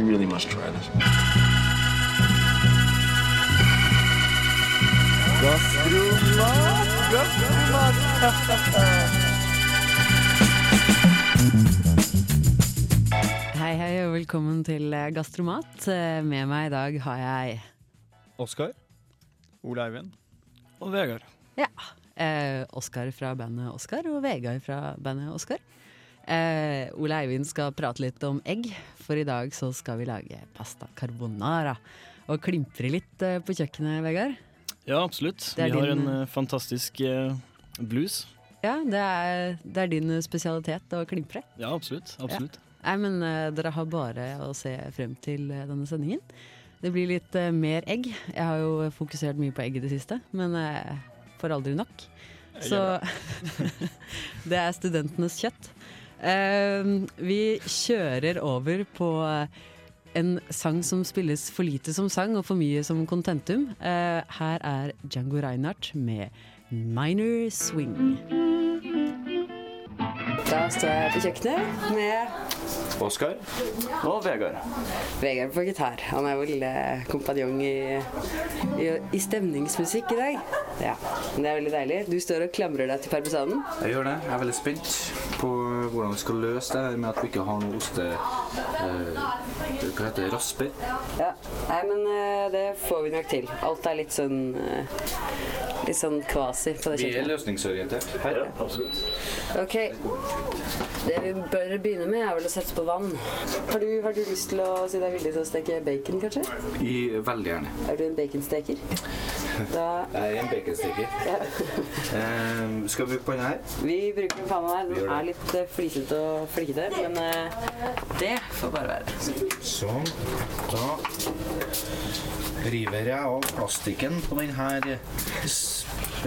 You really must try this. Hei, hei, og velkommen til eh, Gastromat. Eh, Med meg i dag har jeg Oskar. Ole Eivind. Og Vegard. ja, eh, Oskar fra bandet Oskar og Vegard fra bandet Oskar. Eh, Ole Eivind skal prate litt om egg, for i dag så skal vi lage pasta carbonara. Og klimpre litt eh, på kjøkkenet, Vegard. Ja, absolutt. Vi har din- en eh, fantastisk eh, blues. Ja, det er, det er din spesialitet å klimpre. Ja, absolutt. absolutt. Nei, men dere har bare å se frem til denne sendingen. Det blir litt mer egg. Jeg har jo fokusert mye på egg i det siste, men får aldri nok. Så det er studentenes kjøtt. Eh, vi kjører over på eh, en sang som spilles for lite som sang og for mye som kontentum. Eh, her er Django Reinhardt med 'Minor Swing'. Da står jeg på kjøkkenet med Oskar. Og Vegard. Vegard på gitar. Han er vel eh, kompanjong i, i, i stemningsmusikk i dag. Ja, men Det er veldig deilig. Du står og klamrer deg til parmesanen. Jeg gjør det. Jeg er veldig spent på hvordan vi skal løse det her med at vi ikke har noe oste... Eh, hva heter det? Rasper. Ja, Nei, men eh, det får vi nok til. Alt er litt sånn eh, Litt sånn kvasi på det Vi er løsningsorientert. Her. Ok. Det vi bør begynne med, er vel å sette på vann. Har du, har du lyst til å si deg villig til å steke bacon, kanskje? I, veldig gjerne. Er du en baconsteker? Da Jeg er en baconsteker. ja. Eh, skal vi bruke panna her? Vi bruker den panna her. Den er litt eh, flisete og flikete, men eh, det får bare være. Sånn. Da river jeg av plastikken på denne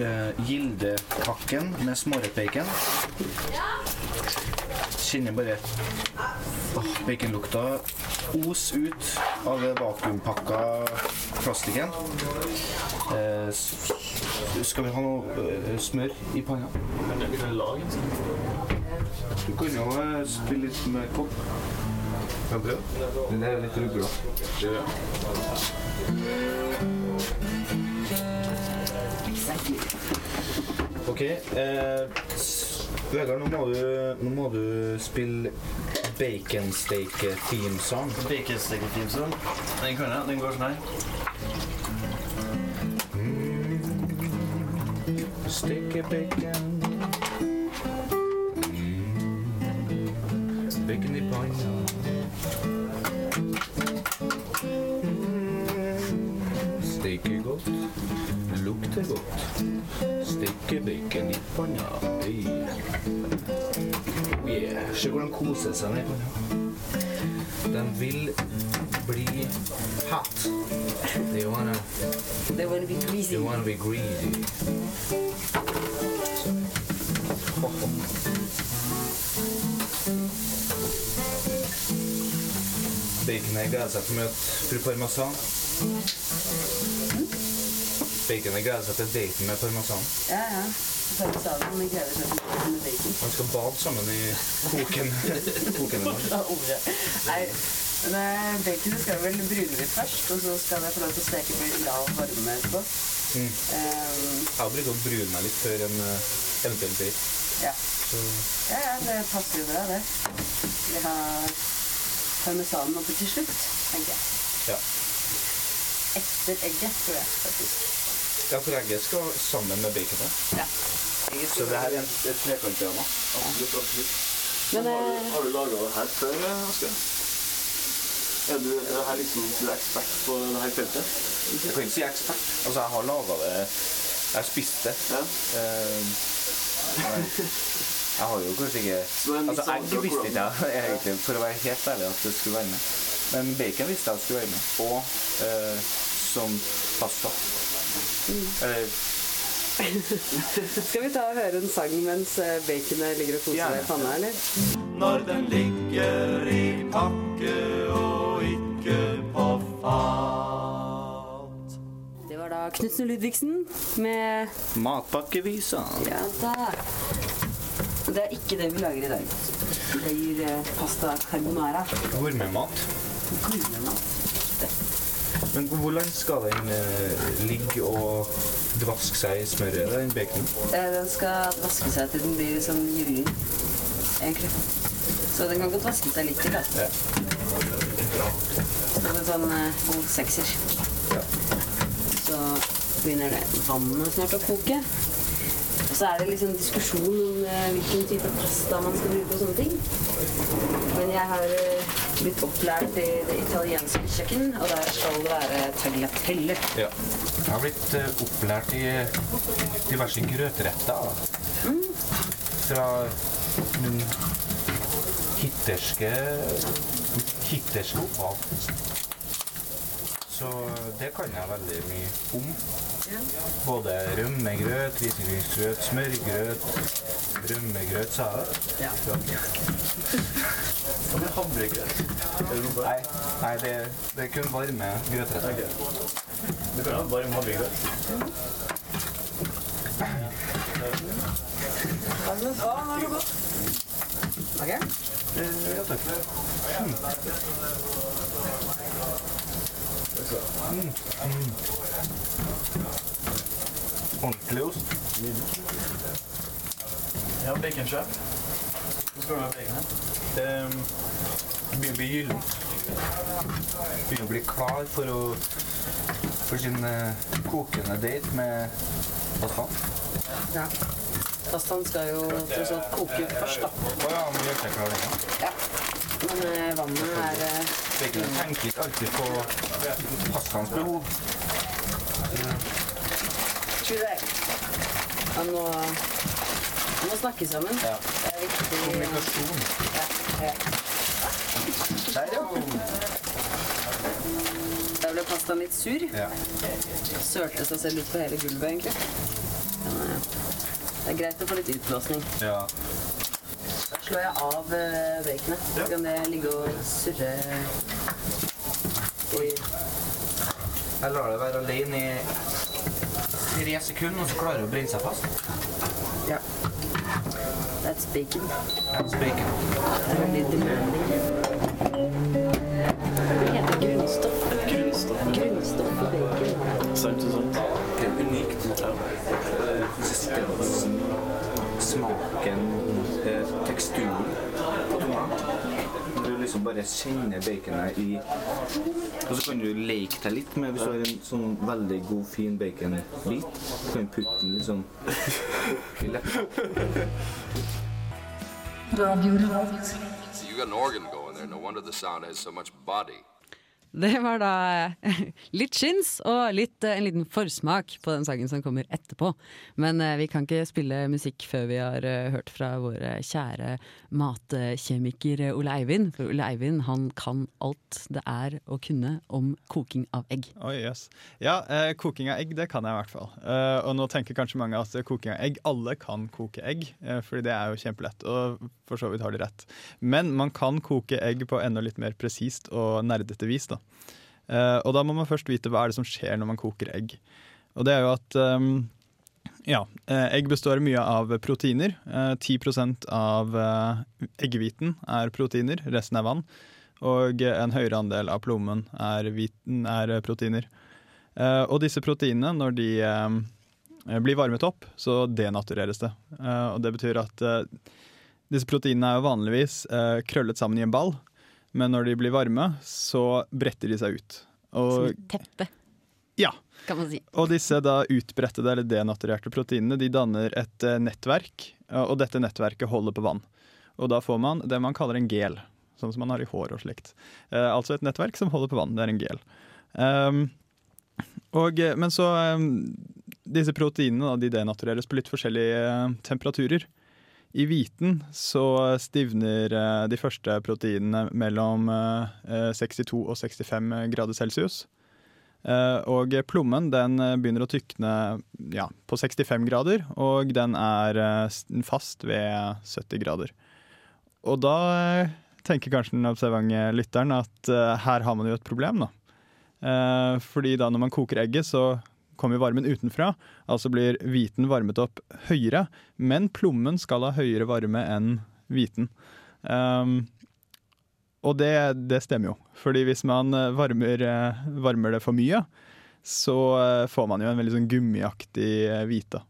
eh, gildepakken med smårettbacon. Kjenner bare åh, baconlukta os ut av det vakuumpakka plastikken. Eh, skal vi ha noe eh, smør i panna? Du kan jo eh, spille litt med kopp. Kan jeg prøve? Det er litt rugla. Ok, eh, Vegard, nå må, du, nå må du spille baconsteak theme song. Baconsteketeamsen. Den kan jeg. Den går sånn her. Steak bacon. Mm. Bacon i panna. Steker godt, lukter godt. Steker bacon i panna. Hey. Oh yeah. Se hvordan de koser seg nedi panna. De vil bli hot. They wanna, They wanna be greasy. they wanna be greedy. Ho, ho. Baconet gleder seg å møte fru Parmesan. Baconet gleder seg til daten med Parmesan. Ja, ja. Parmesanen seg til med bacon. Man skal bade sammen i koken. koken. Nei, men eh, baconet skal vel brune litt først, og så skal det få lov til å steke på lav varme etterpå. Mm. Um, Jeg bruker å brune meg litt før en eh, eventuell date. ja. Ja, ja, det passer jo bra, det. Vi har parmesanen oppe til slutt, tenker jeg. ja. Etter egget, tror jeg faktisk. ja, for egget skal sammen med baconet. Ja. Så det her er en, et trekantdrama. Absolutt, absolutt. Men har, eh, har du laga det her før, Aske? Er du, er det her liksom, du er ekspert på det her feltet? Jeg kan ikke si ekspert. Altså, jeg har laga det Jeg har spist det. Ja. Eh, men jeg har jo kanskje ikke Altså, egg visste ikke jeg egentlig, for å være helt ærlig, at det skulle være med. Men bacon visste jeg at skulle være med. Og eh, som pasta. Eller Skal vi ta og høre en sang mens eh, baconet ligger og koser seg i panna, eller? Når den ligger i pakke og ikke på fat. Det var da Knutsen Ludvigsen med matpakkevisa. Ja da. Det er ikke det vi lager i dag. Det gir eh, pasta carbonara. Gourmetmat. Men hvor langt skal den eh, ligge og dvaske seg i smøret, den baconen? Eh, Den skal dvaske seg til den blir sånn gyllen, egentlig. Så den kan godt vaske seg litt til. Altså. Ja. Så det er sånn eh, god sekser. Så begynner det vannet snart å koke. Og så er det liksom diskusjon om eh, hvilken type pasta man skal bruke og sånne ting. Men jeg har eh, blitt opplært i det italienske kjøkken, og der skal det være tagliatelle. Ja. Jeg har blitt eh, opplært i diverse grøtretter. Mm. Fra min hitterske hitterske opphav. Så det kan jeg veldig mye om. Både rømmegrøt, risengrynsgrøt, smørgrøt, rømmegrøt, sa jeg det? Ja. Hva med havregrøt? Nei, nei det, det er kun varme grøtretter. Du kan ha varm havregrøt. Ok? Eh, Ja takk. Mm. Mm. Ordentlig ost. Ja, baconsjef. Hvor skal du ha bacon her. Det begynner å bli gyllent. Begynner å bli klar for, å, for sin uh, kokende date med Pascal. Ja. Pastaen skal jo tross alt koke først, da. Å ja, men gjør seg klar den. Ja. Men uh, vannet er eh, Baconet tenker ikke alltid på pastaens behov. Tror jeg. Må, man må snakke sammen. Ja. Det er viktig. Kommunikasjon. Ja, ja. Der, ja. Der ble pastaen litt sur. ja. Sølte seg selv ut på hele gulvet, egentlig. Det er greit å få litt utblåsning. ja. Slår jeg av eh, baconet. Så kan det ligge og surre i Jeg lar det være alene i tre sekunder, og så klarer det å brenne seg fast. Ja. That's bacon. That's bacon. Det er veldig demanding. Det heter grunnstoff. Grunnstoff. Grunnstoff i bacon. Sant sant. Unikt. Liksom bare kjenner baconet i Og så kan du leke deg litt med hvis du har en sånn veldig god, fin baconbit. Så kan du putte den sånn i leppa. You got an organ going there. No wonder the sound has so much body. Det var da eh, litt skins og litt, eh, en liten forsmak på den sangen som kommer etterpå. Men eh, vi kan ikke spille musikk før vi har hørt fra våre kjære matkjemiker Ole Eivind. For Ole Eivind han kan alt det er å kunne om koking av egg. Oi, yes. Ja, eh, koking av egg, det kan jeg i hvert fall. Eh, og nå tenker kanskje mange at koking av egg Alle kan koke egg, eh, fordi det er jo kjempelett. Og for så vidt har de rett. Men man kan koke egg på enda litt mer presist og nerdete vis, da. Eh, og da må man først vite hva er det som skjer når man koker egg. Og det er jo at ehm, ja, eh, egg består mye av proteiner. Eh, 10% av eh, eggehviten er proteiner, resten er vann. Og en høyere andel av plommen er, hviten, er eh, proteiner. Eh, og disse proteinene, når de eh, blir varmet opp, så denatureres det. Eh, og det betyr at eh, disse proteinene er jo vanligvis eh, krøllet sammen i en ball, men når de blir varme, så bretter de seg ut. Som et teppe, ja, kan man si. og disse da utbrettede eller denaturerte proteinene de danner et eh, nettverk, eh, og dette nettverket holder på vann. Og da får man det man kaller en gel, sånn som man har i hår og slikt. Eh, altså et nettverk som holder på vann, det er en gel. Um, og, eh, men så um, Disse proteinene da, de denatureres på litt forskjellige temperaturer. I hviten så stivner eh, de første proteinene mellom eh, 62 og 65 grader celsius. Eh, og plommen den eh, begynner å tykne ja, på 65 grader, og den er eh, fast ved 70 grader. Og da eh, tenker kanskje den observante lytteren at eh, her har man jo et problem, da. Eh, fordi da når man koker egget, så kommer varmen utenfra, altså blir hviten varmet opp høyere, men plommen skal ha høyere varme enn hviten. Um, og det, det stemmer jo. Fordi hvis man eh, varmer, eh, varmer det for mye, så eh, får man jo en veldig sånn gummiaktig hvite.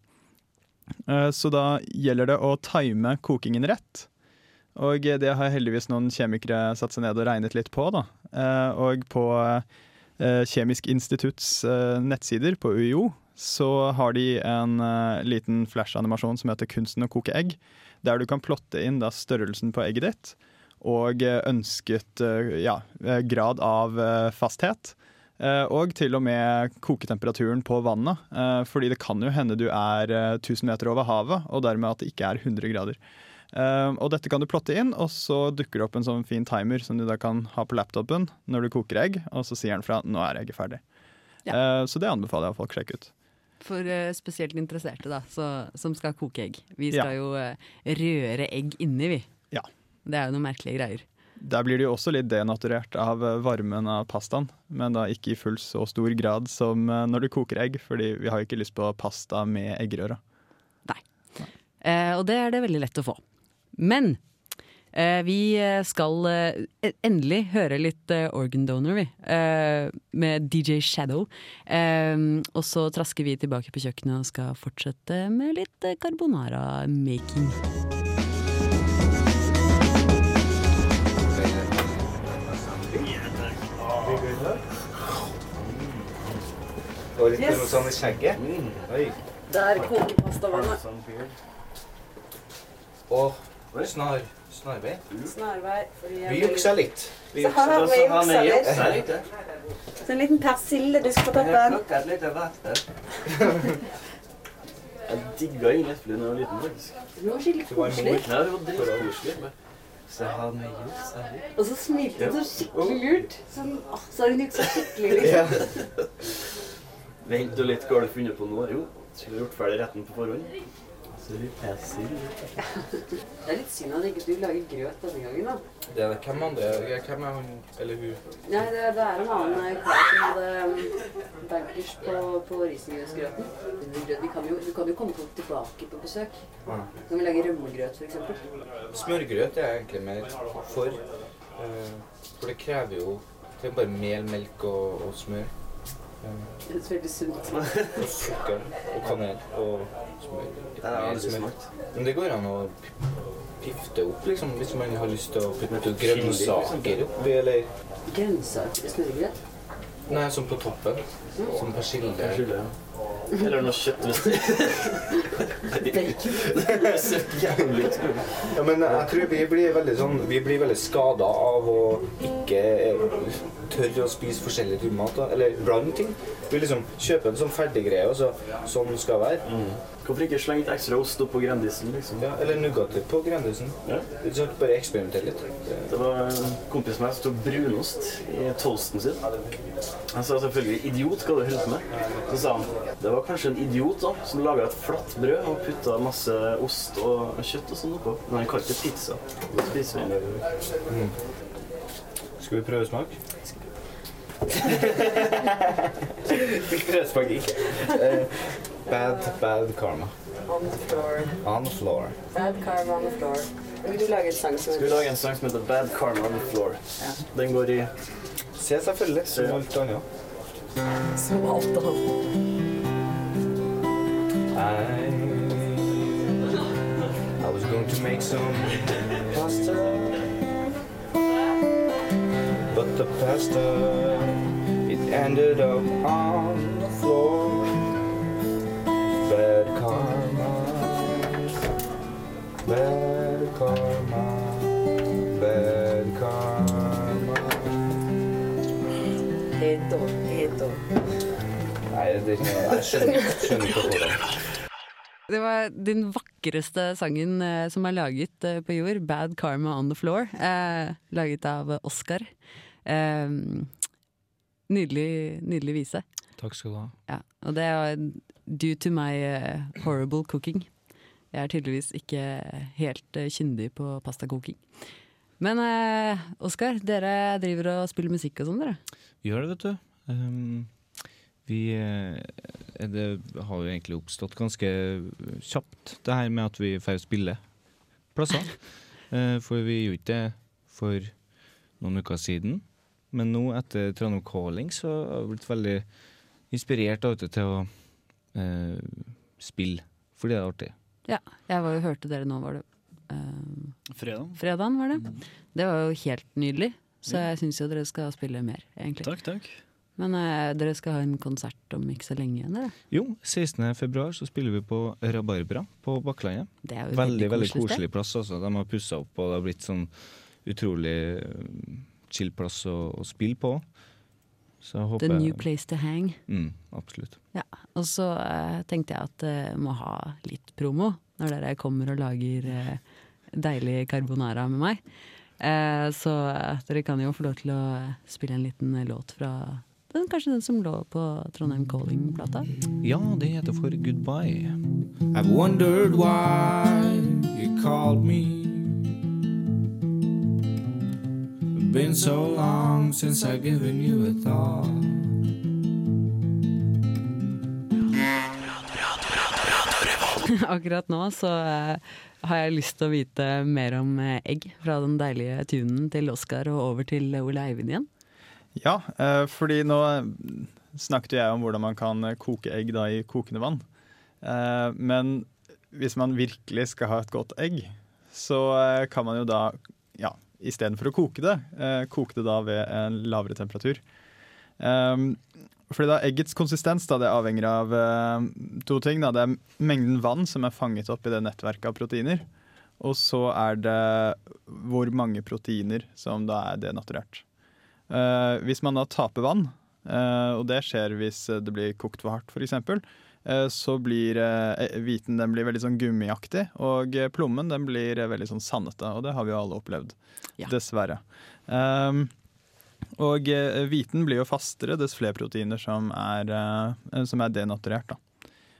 Så da gjelder det å time kokingen rett. Og det har heldigvis noen kjemikere satt seg ned og regnet litt på. da. Og på Kjemisk institutts eh, nettsider på UiO så har de en uh, liten flash-animasjon som heter 'Kunsten å koke egg', der du kan plotte inn da størrelsen på egget ditt og eh, ønsket uh, ja, eh, grad av eh, fasthet. Eh, Og til og med koketemperaturen på vannet. eh, Fordi det kan jo hende du er eh, 1000 meter over havet, og dermed at det ikke er 100 grader. Eh, Og dette kan du plotte inn, og så dukker det opp en sånn fin timer som du da kan ha på laptopen når du koker egg, og så sier den fra 'nå er egget ferdig'. Eh, Så det anbefaler jeg folk å sjekke ut. For eh, spesielt interesserte da, så, som skal koke egg. Vi skal Ja. jo eh, røre egg inni, vi. Ja. Det er jo noen merkelige greier. Der blir det jo også litt denaturert av eh, varmen av pastaen, men da ikke i full så stor grad som når du koker egg, fordi vi har jo ikke lyst på pasta med eggerøre. Eh, og det er det veldig lett å få. Men eh, vi eh, skal eh, endelig høre litt eh, Organ Donor, vi. Eh, med DJ Shadow. Eh, og så trasker vi tilbake på kjøkkenet og skal fortsette med litt eh, carbonara-making. Og litt yes. sånn i skjegget. Oi. Der koker pastavannet. Og snar, snarvei. Snarvei. Vi juksa litt. Vi Så har vi juksa litt. juksa litt. Så en liten persilledusk på toppen. Plukket litt av hvert. Jeg digga Ingrid Espelid da jeg var liten, faktisk. Det var skikkelig koselig. det var dritkoselig. Så har vi juksa litt. Og så smilte hun så skikkelig lurt. Sånn, åh, så har hun juksa skikkelig liksom. Vent litt hva har du funnet på nå? Jo, skulle gjort ferdig retten på forhånd. Det er litt synd at ikke du lager grøt denne gangen, da. Det er hvem andre? Ja, Hvem er han eller hun? Nei, det, det er en annen eh, kar som hadde um, bankers på, på risengrynsgrøten. Du, kan jo, du kan jo komme tilbake på besøk. Ja. Kan vi lage rømmegrøt, eksempel? Smørgrøt er jeg egentlig mer for. eh, For det krever jo Det er bare mel, melk og, og smør. Eh, Det høres veldig sunt ut. Og sukker og kanel og smør. Det er Mer aldri smakt. Men det går an å pifte opp, liksom, hvis man har lyst til å putte grønnsaker oppi, eller Grønnsaker smørgrøt. Nei, sånn på toppen. Som persille. Persille, ja. Eller noe kjøtt hvis det er ser jævlig ut. Ja, men jeg tror vi blir veldig sånn Vi blir veldig skada av å ikke eh, tørre å spise forskjellig type mat. Eller blande ting. Vi liksom kjøper en sånn ferdiggreie, og så sånn det skal være. Hvorfor ikke slenge litt ekstra ost oppå Grandisen, liksom? Ja, eller Nugatti på Grandisen. Ja. Litt sånn, bare eksperimentere litt. Det var en kompis med meg som tok brunost i toasten sin. Han sa selvfølgelig 'idiot, hva du holder på med?' Så sa han var kanskje en idiot da, som laga et flatt brød og putta masse ost og kjøtt og sånn oppå. Men han kalte det pizza. Da spiser vi den. Skal vi prøve smak? Prøvesmak ikke. Eh, bad, bad karma. On the floor. On the floor. Bad karma on the floor. Vil du lage en sang som Skal vi lage en sang som heter 'Bad Karma on the Floor'? Den går i Se, selvfølgelig. Som alt annet. som alt annet? I, I was going to make some pasta, but the pasta it ended up on the floor. Bad karma, bad karma, bad karma. Heto, heto. Nei, det, jeg skjønner, skjønner ikke hvordan. Det var den vakreste sangen eh, som er laget eh, på jord, 'Bad Karma On The Floor', eh, laget av Oscar. Eh, nydelig, nydelig vise. Takk skal du ha. Ja, og det er due to my eh, horrible cooking. Jeg er tydeligvis ikke helt kyndig på pastakoking. Men eh, Oskar, dere driver og spiller musikk og sånn, dere? Vi gjør det, vet du. Um, vi eh, Det har jo egentlig oppstått ganske kjapt, det her med at vi får spille plasser. Eh, for vi gjorde ikke det for noen uker siden. Men nå, etter Trondheim Calling, så har jeg blitt veldig inspirert av det til å eh, spille. Fordi det er artig. Ja, jeg var jo, hørte dere nå, var det eh, Fredag. fredagen, var det? Det var jo helt nydelig. Så jeg syns jo dere skal spille mer, egentlig. Takk, takk. Men eh, dere skal ha en konsert om ikke så lenge igjen, Eller? Jo, 16. februar så spiller vi på Rabarbra på Bakklandet. Det er Veldig, veldig koselig plass. Altså. De har pussa opp, og det har blitt sånn utrolig eh, chill plass å, å spille på. Så jeg håper The new place to hang. Mm, absolutt. Ja, og så eh, tenkte jeg at jeg må ha litt promo når dere kommer og lager eh, deilig carbonara med meg. Eh, så eh, dere kan jo få lov til å spille en liten låt fra den, kanskje den som lå på Trondheim Calling-plata. Ja, det heter for Goodbye. I've wondered why you called me. Been so long since I've given you a thought. Akkurat nå så eh, har jeg lyst til å vite mer om eh, egg fra den deilige tunen til Oskar og over til Ole Eivind igjen. Ja, eh, fordi nå snakket jeg om hvordan man kan eh, koke egg da i kokende vann. Eh, men hvis man virkelig skal ha et godt egg, så kan man jo da, ja, istedenfor å koke det, koke det da ved en lavere temperatur. Fordi da Eggets konsistens da, det avhenger av to ting. Da. Det er mengden vann som er fanget opp i det nettverket av proteiner. Og så er det hvor mange proteiner som da er denaturert. Eh, hvis man da taper vann, eh, og det skjer hvis det blir kokt for hardt f.eks., uh, så blir eh, hviten den blir veldig sånn gummiaktig, og eh, plommen den blir eh, veldig sånn sandete. Og det har vi jo alle opplevd, Ja. dessverre. Um, og eh, hviten blir jo fastere dess flere proteiner som er, eh, som er denaturert. Da.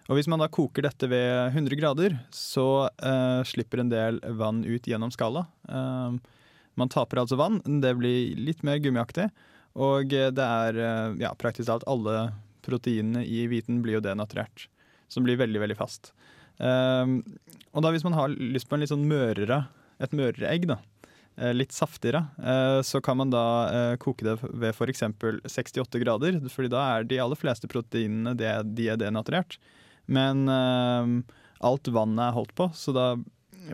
Og hvis man da koker dette ved 100 grader, så eh, slipper en del vann ut gjennom skallet. Um, man taper altså vann, det blir litt mer gummiaktig. Og eh, det er eh, ja, praktisk talt alle proteinene i hviten blir jo denaturert. Som blir veldig, veldig fast. Um, og da hvis man har lyst på en litt sånn mørere, et mørere egg, da, eh, litt saftigere, så kan man da koke det ved f.eks. 68 grader. fordi da er de aller fleste proteinene de er denaturert. Men eh, alt vannet er holdt på, så da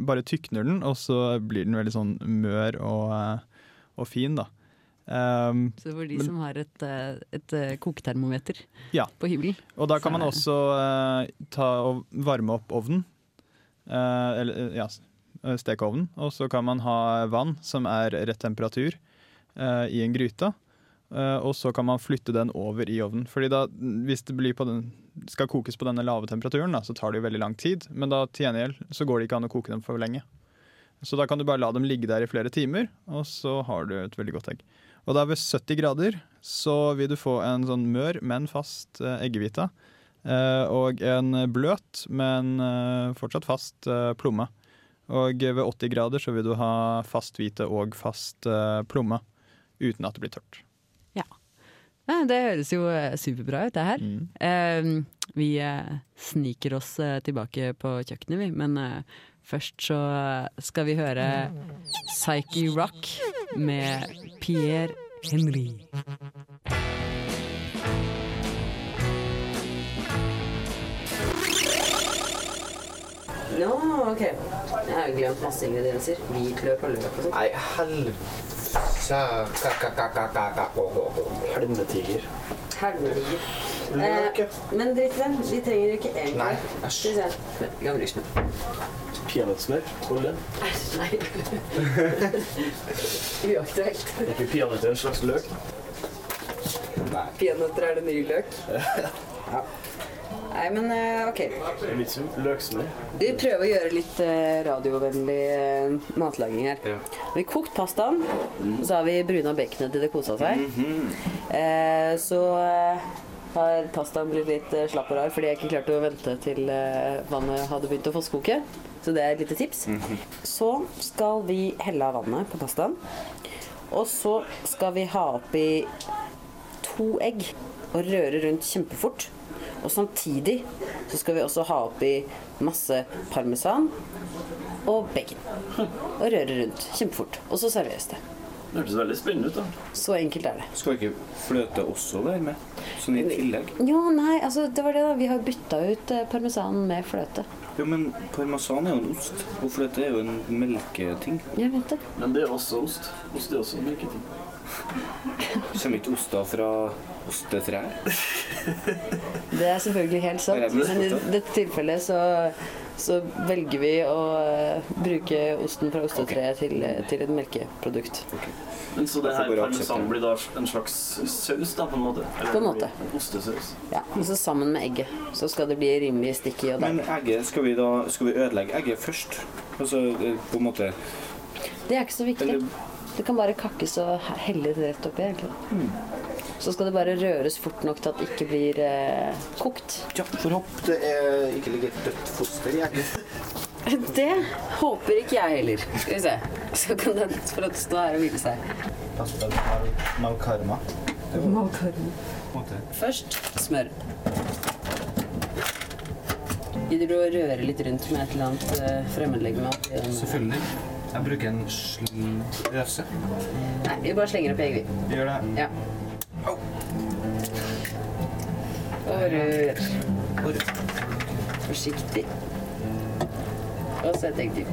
bare tykner den, og så blir den veldig sånn mør og, eh, og fin, da. Um, Så for de Men- som har et, eh, et eh, koketermometer Ja. på hybelen. Og da kan man også uh, ta og varme opp ovnen. Uh, eller ja, s- eh, steke ovnen. Og så kan man ha vann som er rett temperatur uh, i en gryte. Eh, og så kan man flytte den over i ovnen. Fordi da, hvis det den, skal kokes på denne lave temperaturen, da, så tar det jo veldig lang tid. Men da til gjengjeld så går det ikke an å koke dem for lenge. Så da kan du bare la dem ligge der i flere timer, og så har du et veldig godt egg. Og da ved 70 grader så vil du få en sånn mør, men fast eh, eggehvite. Eh, og en bløt, men eh, fortsatt fast eh, plomme. Og ved 80 grader så vil du ha fast hvite og fast eh, plomme. Uten at det blir tørt. Ja, det høres jo eh, superbra ut, det her. Mm. Uh, vi uh, sniker oss uh, tilbake på kjøkkenet, vi. Men først så skal vi høre Psyche Rock med Pierre Henry. Nå, ok. Jeg har glemt masse ingredienser. Hvitløk og løk og sånn. Nei, helvete Helmetiger. Helvetiger. Løk, ja. Eh, men drit i den. Vi trenger ikke egentlig Nei, æsj. Gammelrysene. Peanøttsmør. Hold det. Nei. Uaktuelt. Er ikke peanøtter en slags løk? Peanøtter er det nye løk. Ja. Nei, men eh, OK. Vi prøver å gjøre litt eh, radiovennlig eh, matlaging her. Ja. Vi kokt pastaen, og så har vi bruna baconet til det kosa seg. eh, så eh, har pastaen blitt litt slapp og rar fordi jeg ikke klarte å vente til vannet hadde begynt å fosskoke. Så det er et lite tips. Så skal vi helle av vannet på pastaen. Og så skal vi ha oppi to egg og røre rundt kjempefort. Og samtidig så skal vi også ha oppi masse parmesan og bacon. Og røre rundt kjempefort. Og så serveres det. Det hørtes veldig spennende ut, da. Så enkelt er det. Skal ikke fløte også være med? Sånn i tillegg? Jo, nei, altså det var det da. Vi har bytta ut eh, parmesanen med fløte. Jo, men parmesan er jo en ost, og fløte er jo en melketing. Jeg vet det. Men det er også ost. Ost er også en melketing. Kommer ikke oster fra ostetrær? Det er selvfølgelig helt sant. Men i dette tilfellet så, så velger vi å eh, bruke osten fra ostetreet til, eh, til et melkeprodukt. Men Så det her parmesan blir da en slags saus, da, på en måte? Eller På en måte. ostesaus. Ja, og så sammen med egget. Så skal det bli rimelig sticky og Men egget, skal vi da skal vi ødelegge egget først? Altså eh, på en måte Det er ikke så viktig. Eller Det kan bare kakkes og he- helles rett oppi, egentlig. Så skal det bare røres fort nok til at det ikke blir eh, kokt. Ja, for håpe det er, ikke ligger et dødt foster i egget. Det håper ikke jeg heller. Skal vi se. Så kan den få lov til å stå her og hvile seg. Pasta mal, malkarma. Først smør. Gidder du å røre litt rundt med et eller annet eh, fremmedlegeme? Selvfølgelig. Jeg bruker en sløse. Nei, vi bare slenger opp egg, vi. Gjør det. Ja. Og rør. Forsiktig. Og så et egg til.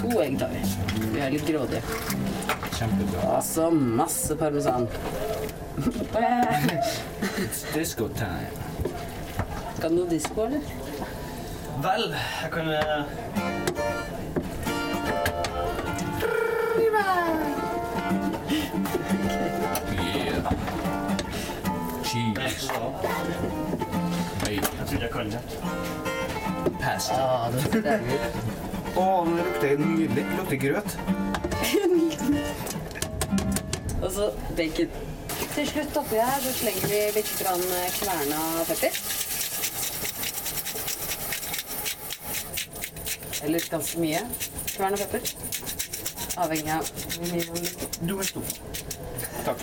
To egg tar vi. Vi er litt grådige. Kjempebra. Og så masse parmesan. It's disco time. Skal du noe disko, eller? Vel, jeg kan eh, Yeah. Cheese. Bacon. Jeg tror jeg kan det. Pasta. Ja, det ser deilig ut. Å, det lukter nydelig. Det lukter grøt. Og så bacon. Til slutt oppi her så slenger vi litt grann kverna pepper. Eller ganske mye kverna pepper. Avhengig av hvor mye man liker. Du er stor. Takk.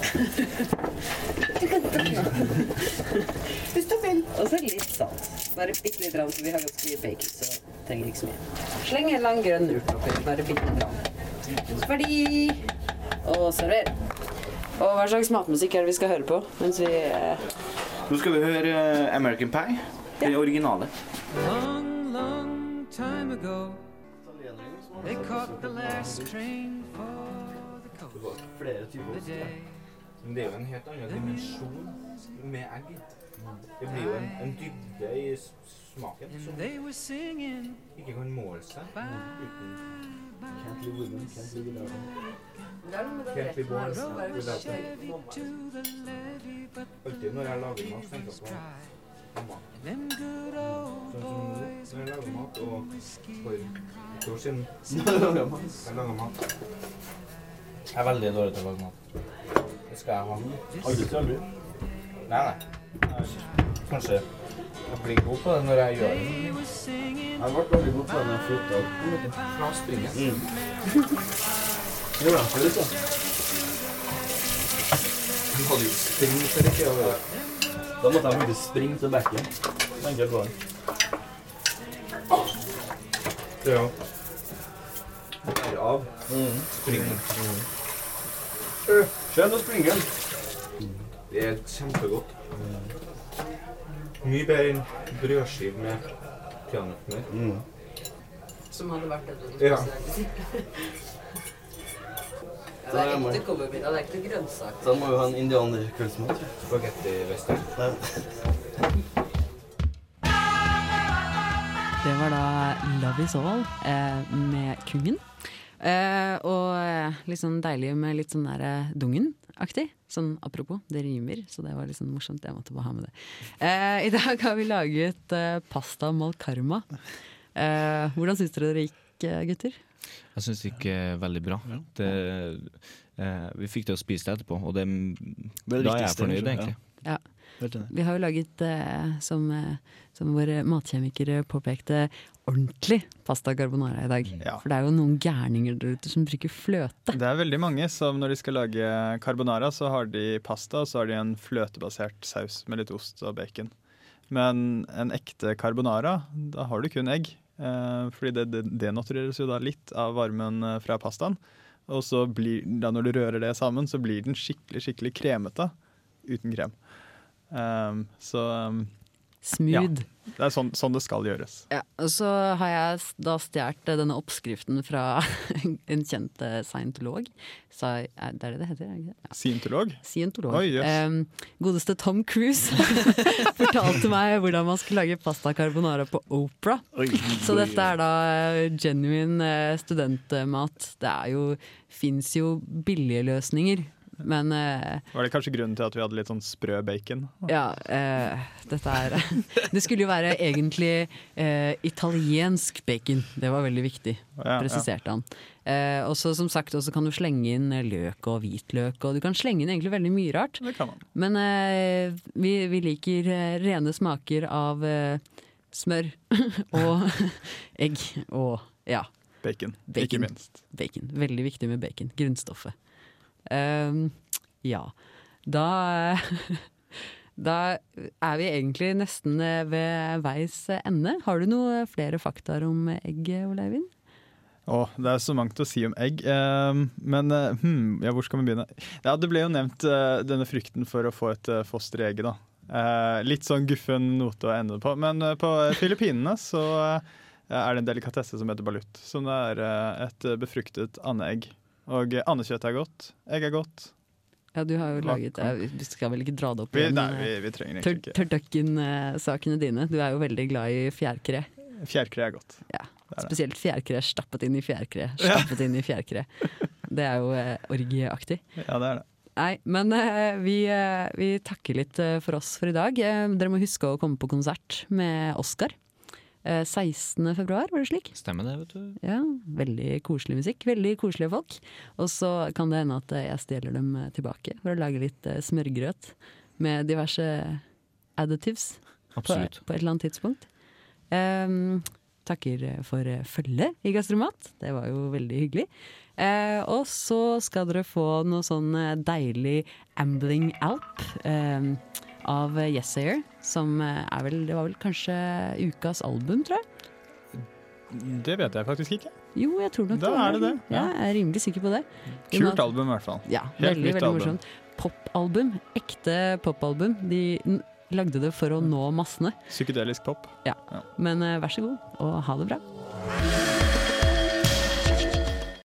Hvis du vil. Og så litt salt. Bare bitte litt, rann, for vi har ganske mye bacon, så trenger ikke så mye. Sleng en lang grønn urt oppi. Bare bitte litt. Rann. Ferdig! Og server. Og hva slags matmusikk er det vi skal høre på mens vi eh, Nå skal vi høre eh, American Pie. Den originale. Time ago, they caught the last train for the coast. The day. Men det er jo en helt annen dimensjon med egg. Det blir jo en, en dybde i smaken som they were singing ikke kan måle seg. uten Can't be born without them. Chevy to the levee, but Alltid når jeg lager mat, tenker jeg på Sånn når jeg lager mat, og for et år siden Jeg lager mat. Jeg er veldig dårlig til å lage mat. Det skal jeg ha. Aldri til aldri. Nei, nei. Kanskje jeg blir god på det når jeg gjør det. Jeg ble veldig god på det når jeg flytta. Fra springet. Mm. gjorde jeg forut, da. Du hadde jo spring for ikke å Da måtte jeg faktisk springe til bekken. Jeg på det. Ja. Derav springen. Se, nå springer den. Det er kjempegodt. Mye bedre enn brødskive med peanøtter. Som hadde vært det du Ja. Det er ekte cowboymiddag, det er ikke grønnsaker. Så han må jo ha en indianerkveldsmat. Spagetti western. Det var da Love Is All eh, med Kungen. Eh, og eh, litt sånn deilig med litt sånn der eh, Dungen-aktig. Sånn apropos, det rimer, så det var litt sånn morsomt. Jeg måtte bare ha med det. Eh, I dag har vi laget eh, pasta malkarma. Eh, hvordan syns dere det gikk, gutter? Jeg syns det gikk eh, veldig bra. Det, eh, vi fikk til å spise det etterpå, og det, Det er da er jeg fornøyd, egentlig. Ja. Ja. Vi har jo laget, eh, som, eh, som vår matkjemiker påpekte, ordentlig pasta carbonara i dag. Ja. For det er jo noen gærninger der ute som bruker fløte. Det er veldig mange som når de skal lage carbonara, så har de pasta og så har de en fløtebasert saus med litt ost og bacon. Men en ekte carbonara, da har du kun egg. Eh, fordi det, denatureres jo da litt av varmen eh, fra pastaen. Og så blir, da når du rører det sammen, så blir den skikkelig, skikkelig kremete uten krem. Um, så Smooth. det er sånn, sånn det skal gjøres. Ja, og så har jeg da stjålet denne oppskriften fra en kjent eh, scientolog. Så, er det er det det heter? Er? Ja. Scientolog? Scientolog. Oi, yes. um, godeste Tom Cruise fortalte meg hvordan man skulle lage pasta carbonara på Opera. Så dette er da eh, genuine eh, studentmat. Det er jo, fins jo billige løsninger, men eh, Var det kanskje grunnen til at vi hadde litt sånn sprø bacon? ja, eh, dette er Det skulle jo være egentlig eh, italiensk bacon. Det var veldig viktig, Ja, presiserte han. Eh, og så som sagt også kan du slenge inn eh, løk og hvitløk, og du kan slenge inn egentlig veldig mye rart. Det kan man. Men eh, vi, vi liker eh, rene smaker av smør og egg og ja, Bacon, Bacon. ikke minst. bacon. Veldig viktig med bacon. Grunnstoffet. Ehm, ja. Da Da er vi egentlig nesten eh, ved veis ende. Har du noe flere fakta om egg, Ole Eivind? Å, det er så mangt å si om egg. eh, men hmm, ja, hvor skal vi begynne? Ja, Det ble jo nevnt eh, denne frykten for å få et eh, foster i egget. da. Eh, litt sånn guffen note å ende på. Men eh, på Filippinene så er det en delikatesse som heter balut. Som er et befruktet andeegg. Og andekjøtt er godt. Egg er godt. Ja, du har jo laget eh, Vi skal vel ikke dra det opp Vi, igjen? eh, vi, vi ikke. Tørtøkken-sakene dine. Du er jo veldig glad i fjærkre. Fjærkre er godt. Ja. Er. Spesielt fjærkre stappet inn i fjærkre. Stappet inn i fjærkre. Det er jo eh, orgieaktig. Ja, det er det. Nei, men eh, vi, eh, vi takker litt eh, for oss for i dag. Eh, dere må huske å komme på konsert med Oscar. Eh, 16. februar, var det slik? Stemmer det, vet du. Ja, Veldig koselig musikk. Veldig koselige folk. Og så kan det hende at eh, jeg stjeler dem eh, tilbake for å lage litt eh, smørgrøt med diverse additives på, Absolutt. på et eller annet tidspunkt. Um, takker for eh, følget i Gastromat. Det var jo veldig hyggelig. Eh, og så skal dere få noe sånn eh, deilig Ambling Alp eh, av Yesayer, som eh, er vel Det var vel kanskje ukas album, tror jeg. Det vet jeg faktisk ikke. Jo, jeg tror nok Da var er det det, Ja, ja. jeg er rimelig sikker på det. Kult album, i hvert fall. Ja, Helt veldig, nytt veldig album. morsomt. Popalbum. Ekte popalbum. De lagde det for å nå massene. Psykedelisk pop. Men eh, vær så god, og ha det bra.